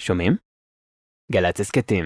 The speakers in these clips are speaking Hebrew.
שומעים? גל"צ הסכתים.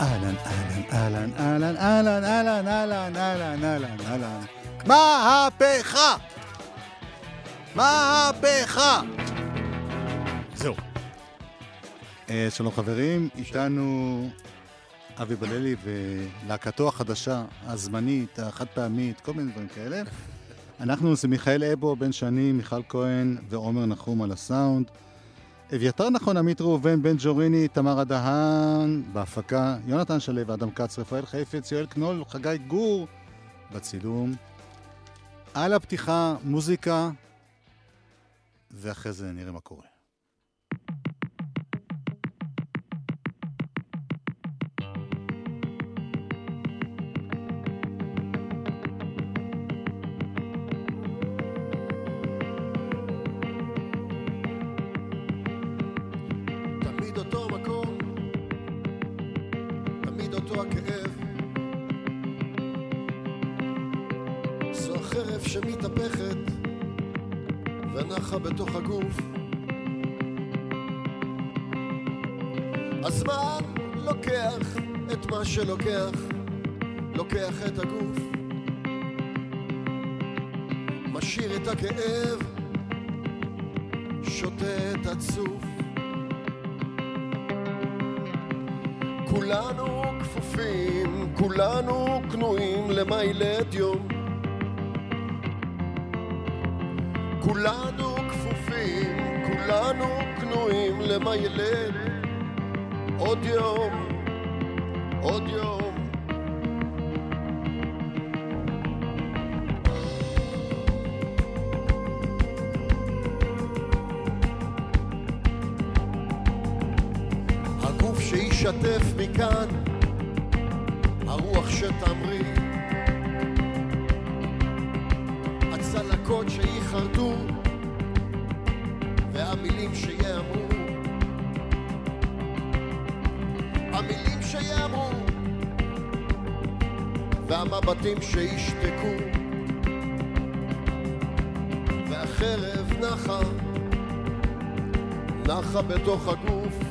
אהלן, אהלן, אהלן, אהלן, אהלן, אהלן, אהלן, אהלן, אהלן. מהפכה! מהפכה! זהו. אה, שלום חברים, איתנו אבי בללי ולהקתו החדשה, הזמנית, החד פעמית, כל מיני דברים כאלה. אנחנו זה מיכאל אבו, בן שני, מיכל כהן ועומר נחום על הסאונד. אביתר נכון, עמית ראובן, בן ג'וריני, תמר הדהן, בהפקה, יונתן שלו, אדם כץ, רפאל חיפץ, יואל קנול, חגי גור, בצילום. על הפתיחה, מוזיקה, ואחרי זה נראה מה קורה. תמיד אותו מקום, תמיד אותו הכאב. זו החרב שמתהפכת ונחה בתוך הגוף. הזמן לוקח את מה שלוקח, לוקח את הגוף. משאיר את הכאב, שותה את הצוף. כולנו כפופים, כולנו כנועים למה יום. כולנו כפופים, כולנו כנועים למה ילד עוד יום, עוד יום. הגוף שישתף מכאן, הרוח שתמריא, והמילים שיאמרו, המילים שיאמרו, והמבטים שישתקו, והחרב נחה, נחה בתוך הגוף.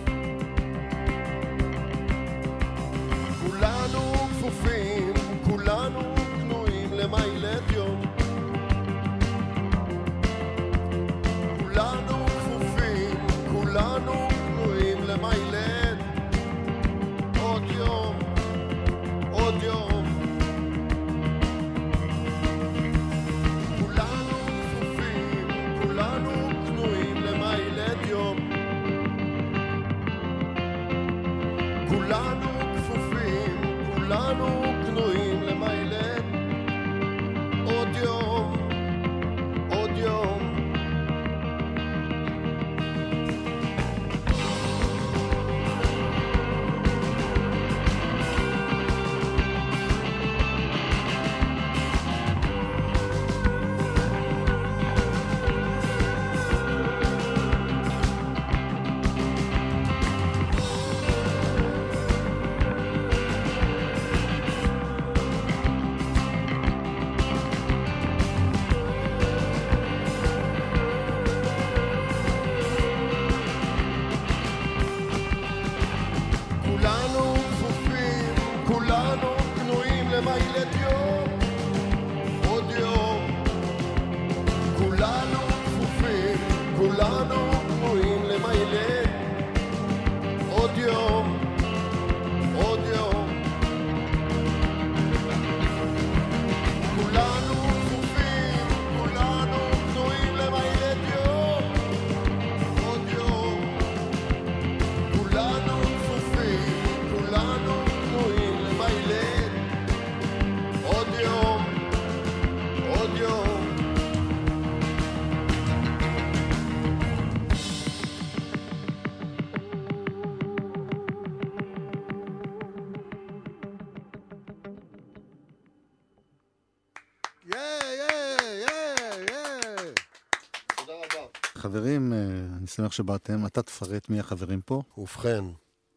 חברים, אה, אני שמח שבאתם. אתה תפרט מי החברים פה. ובכן,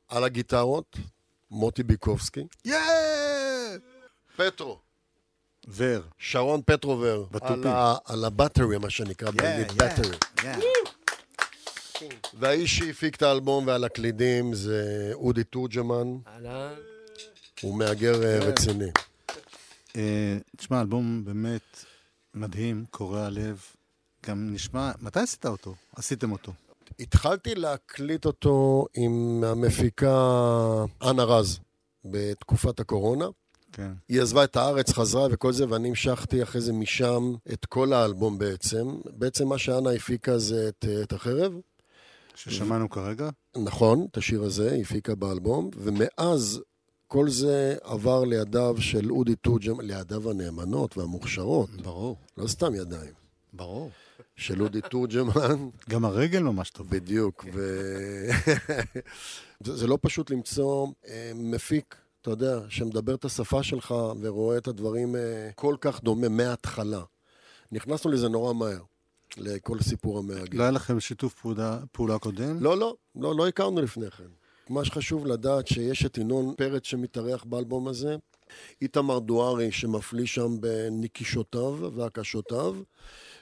על הגיטרות, מוטי ביקובסקי. פטרו. ור. שרון פטרו ור. בתופים. על הבטרי, מה שנקרא באנגלית בטרי. והאיש שהפיק את האלבום ועל הקלידים זה אודי תורג'מן. אהלן. הוא מהגר אה, רציני. אה, תשמע, אלבום באמת מדהים, קורע לב. גם נשמע, מתי עשית אותו? עשיתם אותו. התחלתי להקליט אותו עם המפיקה אנה רז בתקופת הקורונה. כן. היא עזבה את הארץ, חזרה וכל זה, ואני המשכתי אחרי זה משם את כל האלבום בעצם. בעצם מה שאנה הפיקה זה את, את החרב. ששמענו כרגע. נכון, את השיר הזה, היא הפיקה באלבום, ומאז כל זה עבר לידיו של אודי תורג'מן, לידיו הנאמנות והמוכשרות, ברור, לא סתם ידיים, ברור. של אודי תורג'מן, גם הרגל ממש טוב. בדיוק. ו... זה, זה לא פשוט למצוא אה, מפיק, אתה יודע, שמדבר את השפה שלך ורואה את הדברים אה, כל כך דומה מההתחלה. נכנסנו לזה נורא מהר, לכל סיפור המאגד. לא היה לכם שיתוף פעולה, פעולה קודם? לא, לא, לא, לא הכרנו לפני כן. מה שחשוב לדעת שיש את ינון פרץ שמתארח באלבום הזה, איתמר דוארי שמפליא שם בנקישותיו והקשותיו,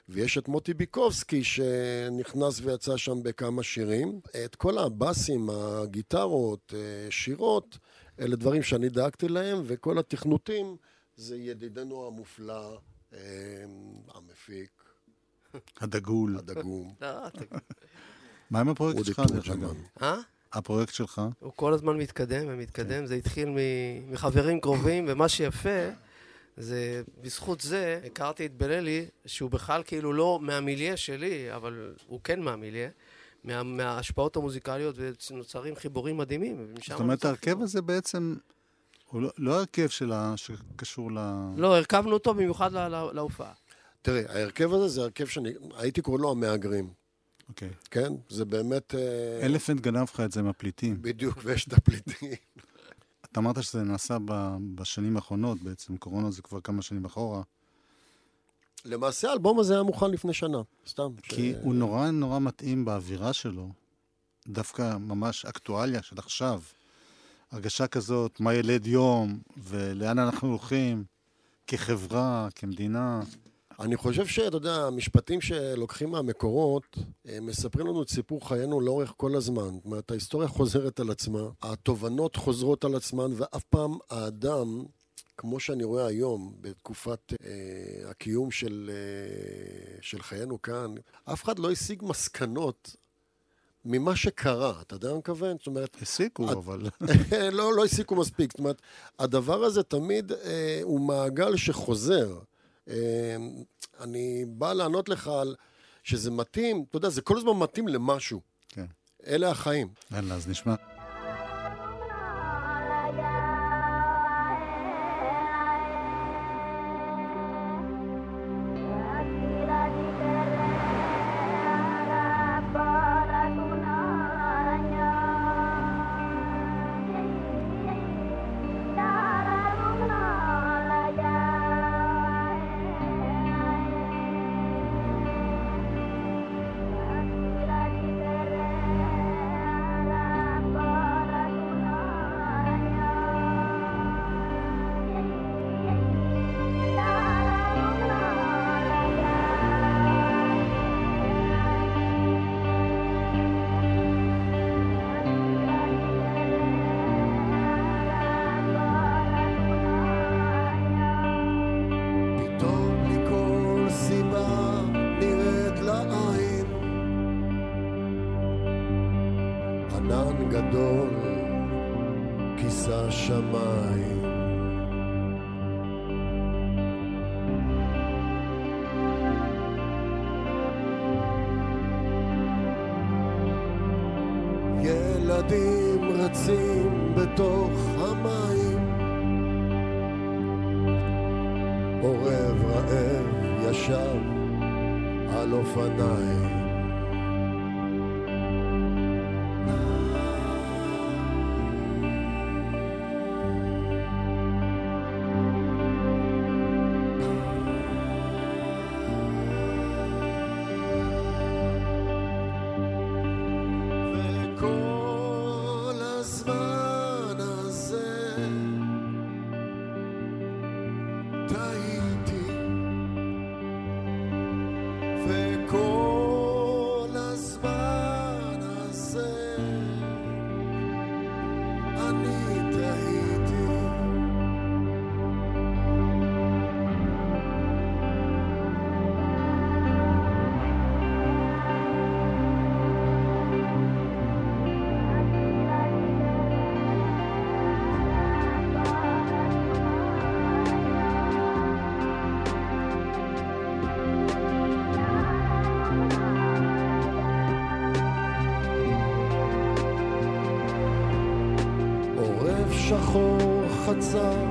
ויש את מוטי ביקובסקי שנכנס ויצא שם בכמה שירים. את כל הבאסים, הגיטרות, אה, שירות, אלה דברים שאני דאגתי להם, וכל התכנותים זה ידידנו המופלא, אה, המפיק, הדגול. הדגום, אתה- מה עם הפרויקט שלך, דרך תורג'מן. אגב? אה? הפרויקט שלך? הוא כל הזמן מתקדם ומתקדם, זה התחיל מ- מחברים קרובים, ומה שיפה, זה בזכות זה הכרתי את בללי, שהוא בכלל כאילו לא מהמיליה שלי, אבל הוא כן מהמיליה, מה, מההשפעות המוזיקליות, ונוצרים חיבורים מדהימים. זאת אומרת, ההרכב. הזה בעצם, הוא לא- לא הרכב שלה, שקשור ל... לא, הרכבנו אותו במיוחד לה- לה- להופעה. תראה, ההרכב הזה זה הרכב שאני, הייתי קורא לו המהגרים, אוקיי. כן? זה באמת... אה, אלפנט גנב לך את זה מהפליטים. בדיוק, ויש את הפליטים. אתה אמרת שזה נעשה ב- בשנים האחרונות בעצם, קורונה זה כבר כמה שנים אחורה. למעשה האלבום הזה היה מוכן לפני שנה, סתם. כי ש- הוא נורא נורא מתאים באווירה שלו, דווקא ממש אקטואליה של עכשיו. הרגשה כזאת, מה ילד יום, ולאן אנחנו הולכים, כחברה, כמדינה. אני חושב שאתה יודע, המשפטים שלוקחים מהמקורות, הם מספרים לנו את סיפור חיינו לאורך כל הזמן. זאת אומרת, ההיסטוריה חוזרת על עצמה, התובנות חוזרות על עצמן, ואף פעם האדם, כמו שאני רואה היום, בתקופת אה, הקיום של, אה, של חיינו כאן, אף אחד לא השיג מסקנות ממה שקרה. אתה יודע מה אני מתכוון? זאת אומרת, הסיקו, את- אבל... לא, לא הסיקו מספיק. זאת אומרת, הדבר הזה תמיד אה, הוא מעגל שחוזר. אה, אני בא לענות לך על שזה מתאים, אתה יודע, זה כל הזמן מתאים למשהו. כן. אלה החיים. יאללה, אז נשמע. גדול כיסה שמיים song.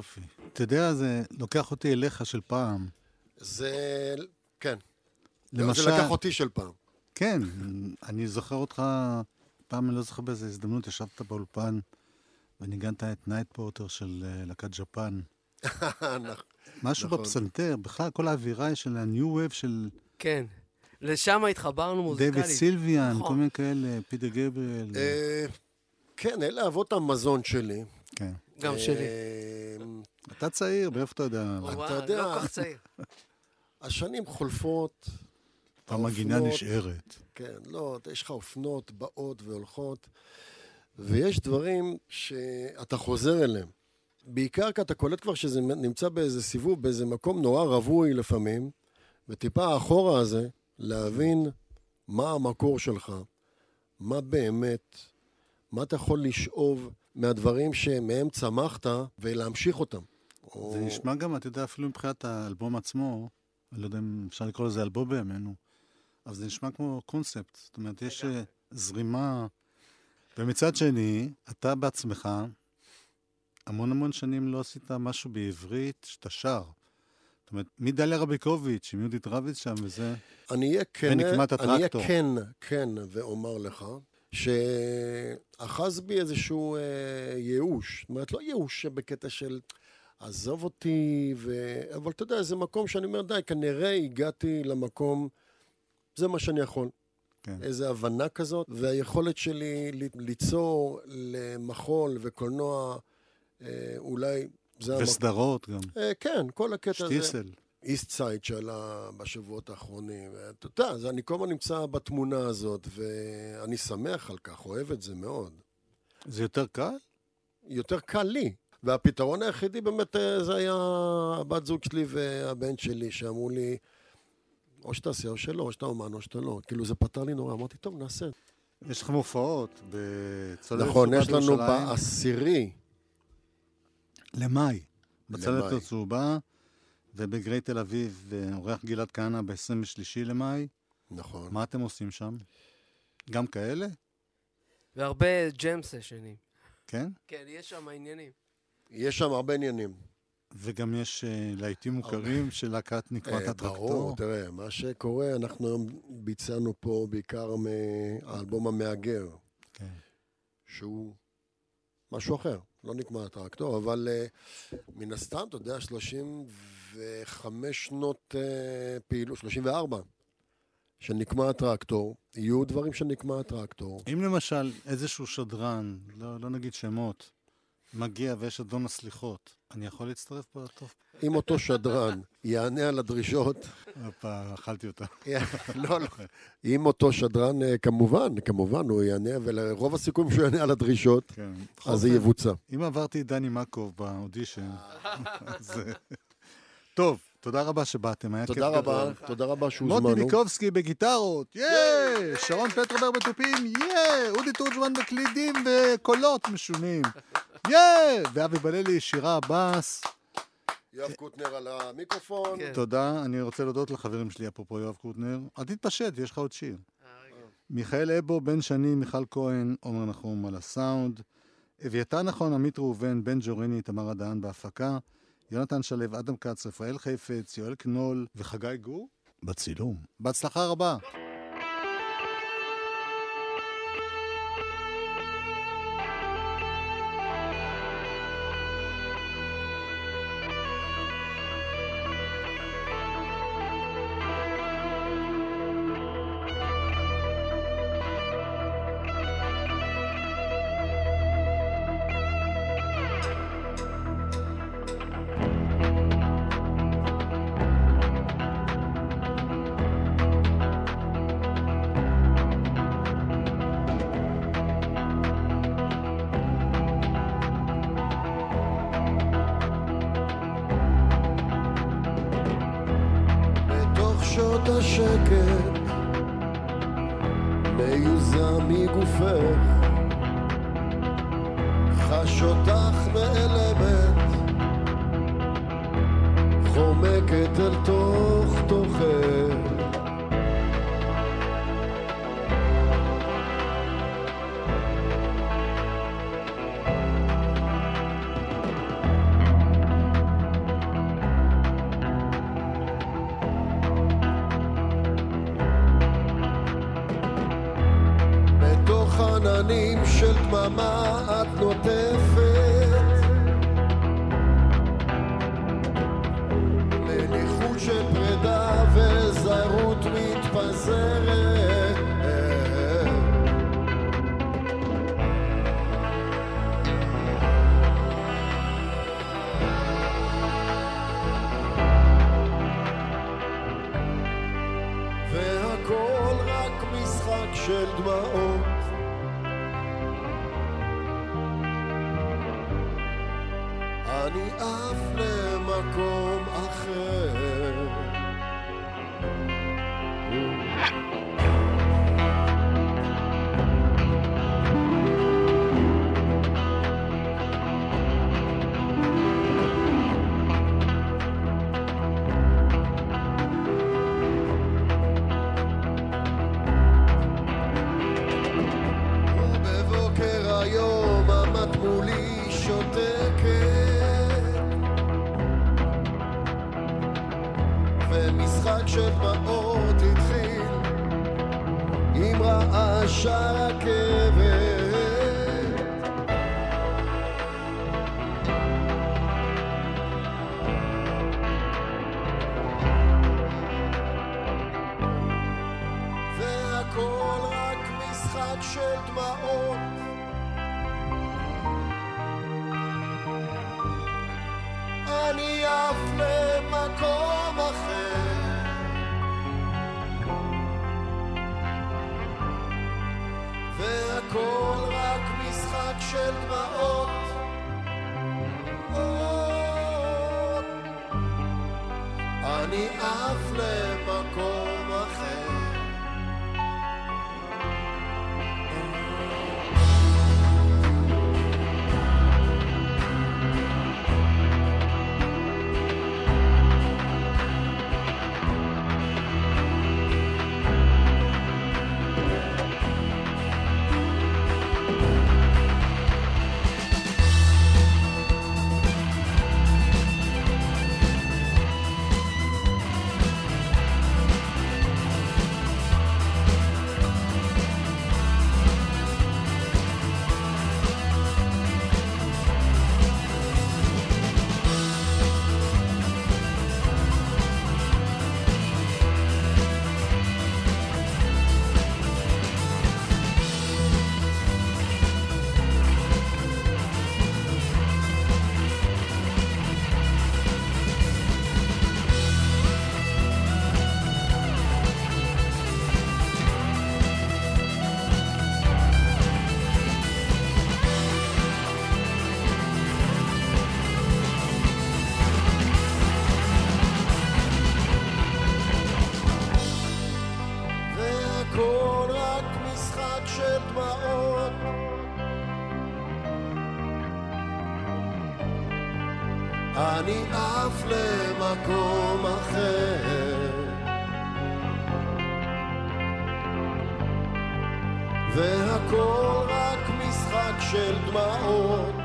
יופי. אתה יודע, זה לוקח אותי אליך של פעם. זה... כן. למשל... זה לקח אותי של פעם. כן, אני זוכר אותך, פעם אני לא זוכר באיזה הזדמנות, ישבת באולפן וניגנת את Nightporter של אה, להקת Japan. נכון. משהו נכון. בפסנתר, בכלל כל האווירה של ה-new wave של כן. לשם התחברנו מוזיקלית. דיוויד סילביאן, נכון. כל מיני כאלה, פיטר גבריאל. אה, כן, אלה אבות המזון שלי. כן. גם שלי. אה, אתה צעיר, מאיפה אתה יודע? אתה יודע- לא כל כך צעיר. השנים חולפות. המגינה נשארת. כן, לא, יש לך אופנות באות והולכות, ויש דברים שאתה חוזר אליהם. בעיקר כי אתה קולט כבר שזה נמצא באיזה סיבוב, באיזה מקום נורא רווי לפעמים, וטיפה האחורה הזה, להבין מה המקור שלך, מה באמת, מה אתה יכול לשאוב מהדברים שמהם צמחת ולהמשיך אותם. או- זה נשמע גם, אתה יודע, אפילו מבחינת האלבום עצמו, אני לא יודע אם אפשר לקרוא לזה אלבום בימינו, אבל זה נשמע כמו קונספט. זאת אומרת, יש אה, זרימה. ומצד שני, אתה בעצמך, המון המון שנים לא עשית משהו בעברית שאתה שר. זאת אומרת, מדליה רביקוביץ', עם יהודית רביץ שם וזה, אני אהיה כן, ונקמת אני אהיה. כן, כן, ואומר לך, שאחז בי איזשהו אה, ייאוש. זאת אומרת, לא ייאוש בקטע של עזוב אותי, ו... אבל אתה יודע, זה מקום שאני אומר, די, כנראה הגעתי למקום, זה מה שאני יכול. כן. איזו הבנה כזאת, והיכולת שלי ליצור למחול וקולנוע, אה, אולי זה. וסדרות גם. אה, כן, כל הקטע הזה. שטיסל. איסט סייד שעלה בשבועות האחרונים. אתה יודע, אני כל הזמן נמצא בתמונה הזאת, ואני שמח על כך, אוהב את זה מאוד. זה יותר קל? יותר קל לי. והפתרון היחידי באמת אה, זה היה הבת זוג שלי והבן שלי, שאמרו לי, או שתעשה או שלא, או שאתה אומן או שאתה לא. כאילו זה פתר לי נורא, אמרתי, טוב, נעשה. יש לכם הופעות בצוללת נכון, יש לנו. בעשירי, למאי. למאי. הצהובה, ובגרי תל אביב, אה, אורח גלעד כהנא ב-23 למאי. נכון. מה אתם עושים שם? גם כאלה? והרבה ג'ם סשנים. כן? כן, יש שם עניינים. יש שם הרבה עניינים. וגם יש אה, להיטים מוכרים של להקת נקמת אה, הטרקטור. ברור, תראה, מה שקורה, אנחנו היום ביצענו פה בעיקר מהאלבום המהגר, כן. שהוא משהו אחר, לא נקמע הטרקטור, אבל uh, מן הסתם, אתה יודע, 35 שנות uh, פעילות, 34, של נקמע הטרקטור, יהיו דברים של נקמע הטרקטור. אם למשל איזשהו שדרן, לא, לא נגיד שמות, מגיע ויש אדון הסליחות, אני יכול להצטרף פה לטוב? אם אותו שדרן יענה על הדרישות, הופה, אכלתי אותה. לא, לא. אם אותו שדרן, אה, כמובן, כמובן, הוא יענה, ולרוב הסיכויים שהוא יענה על הדרישות, כן. אז זה יבוצע. אם עברתי את דני מקוב באודישן, אז... טוב, תודה רבה שבאתם, היה כיף תודה רבה, גדול. תודה רבה מוטי שהוזמנו. ניקובסקי בגיטרות, ייי! שרון פטרובר בתופים, ייי! אודי תורג'מן בקלידים וקולות משונים, ייי! ואבי בללי, שירה בס. יואב קוטנר על המיקרופון. כן. תודה, אני רוצה להודות לחברים שלי, אפרופו יואב קוטנר. אל תתפשט, יש לך עוד שיר. רגע. מיכאל אבו, בן שני, מיכל כהן, עומר נחום על הסאונד. אביתר נכון, עמית ראובן, בן ג'ורני, תמר הדהן בהפקה. יונתן שלו, אדם כץ, רפאל חפץ, יואל קנול וחגי גור בצילום. בהצלחה רבה. חש אותך נעלמת, חומקת אל תוך תוכך. של דמעות התחיל. עם רעש הרכבת. והכל רק משחק של דמעות. אני עף למקום הכל רק משחק של דמעות אני עף ל... של דמעות. אני עף למקום אחר. והכל רק משחק של דמעות.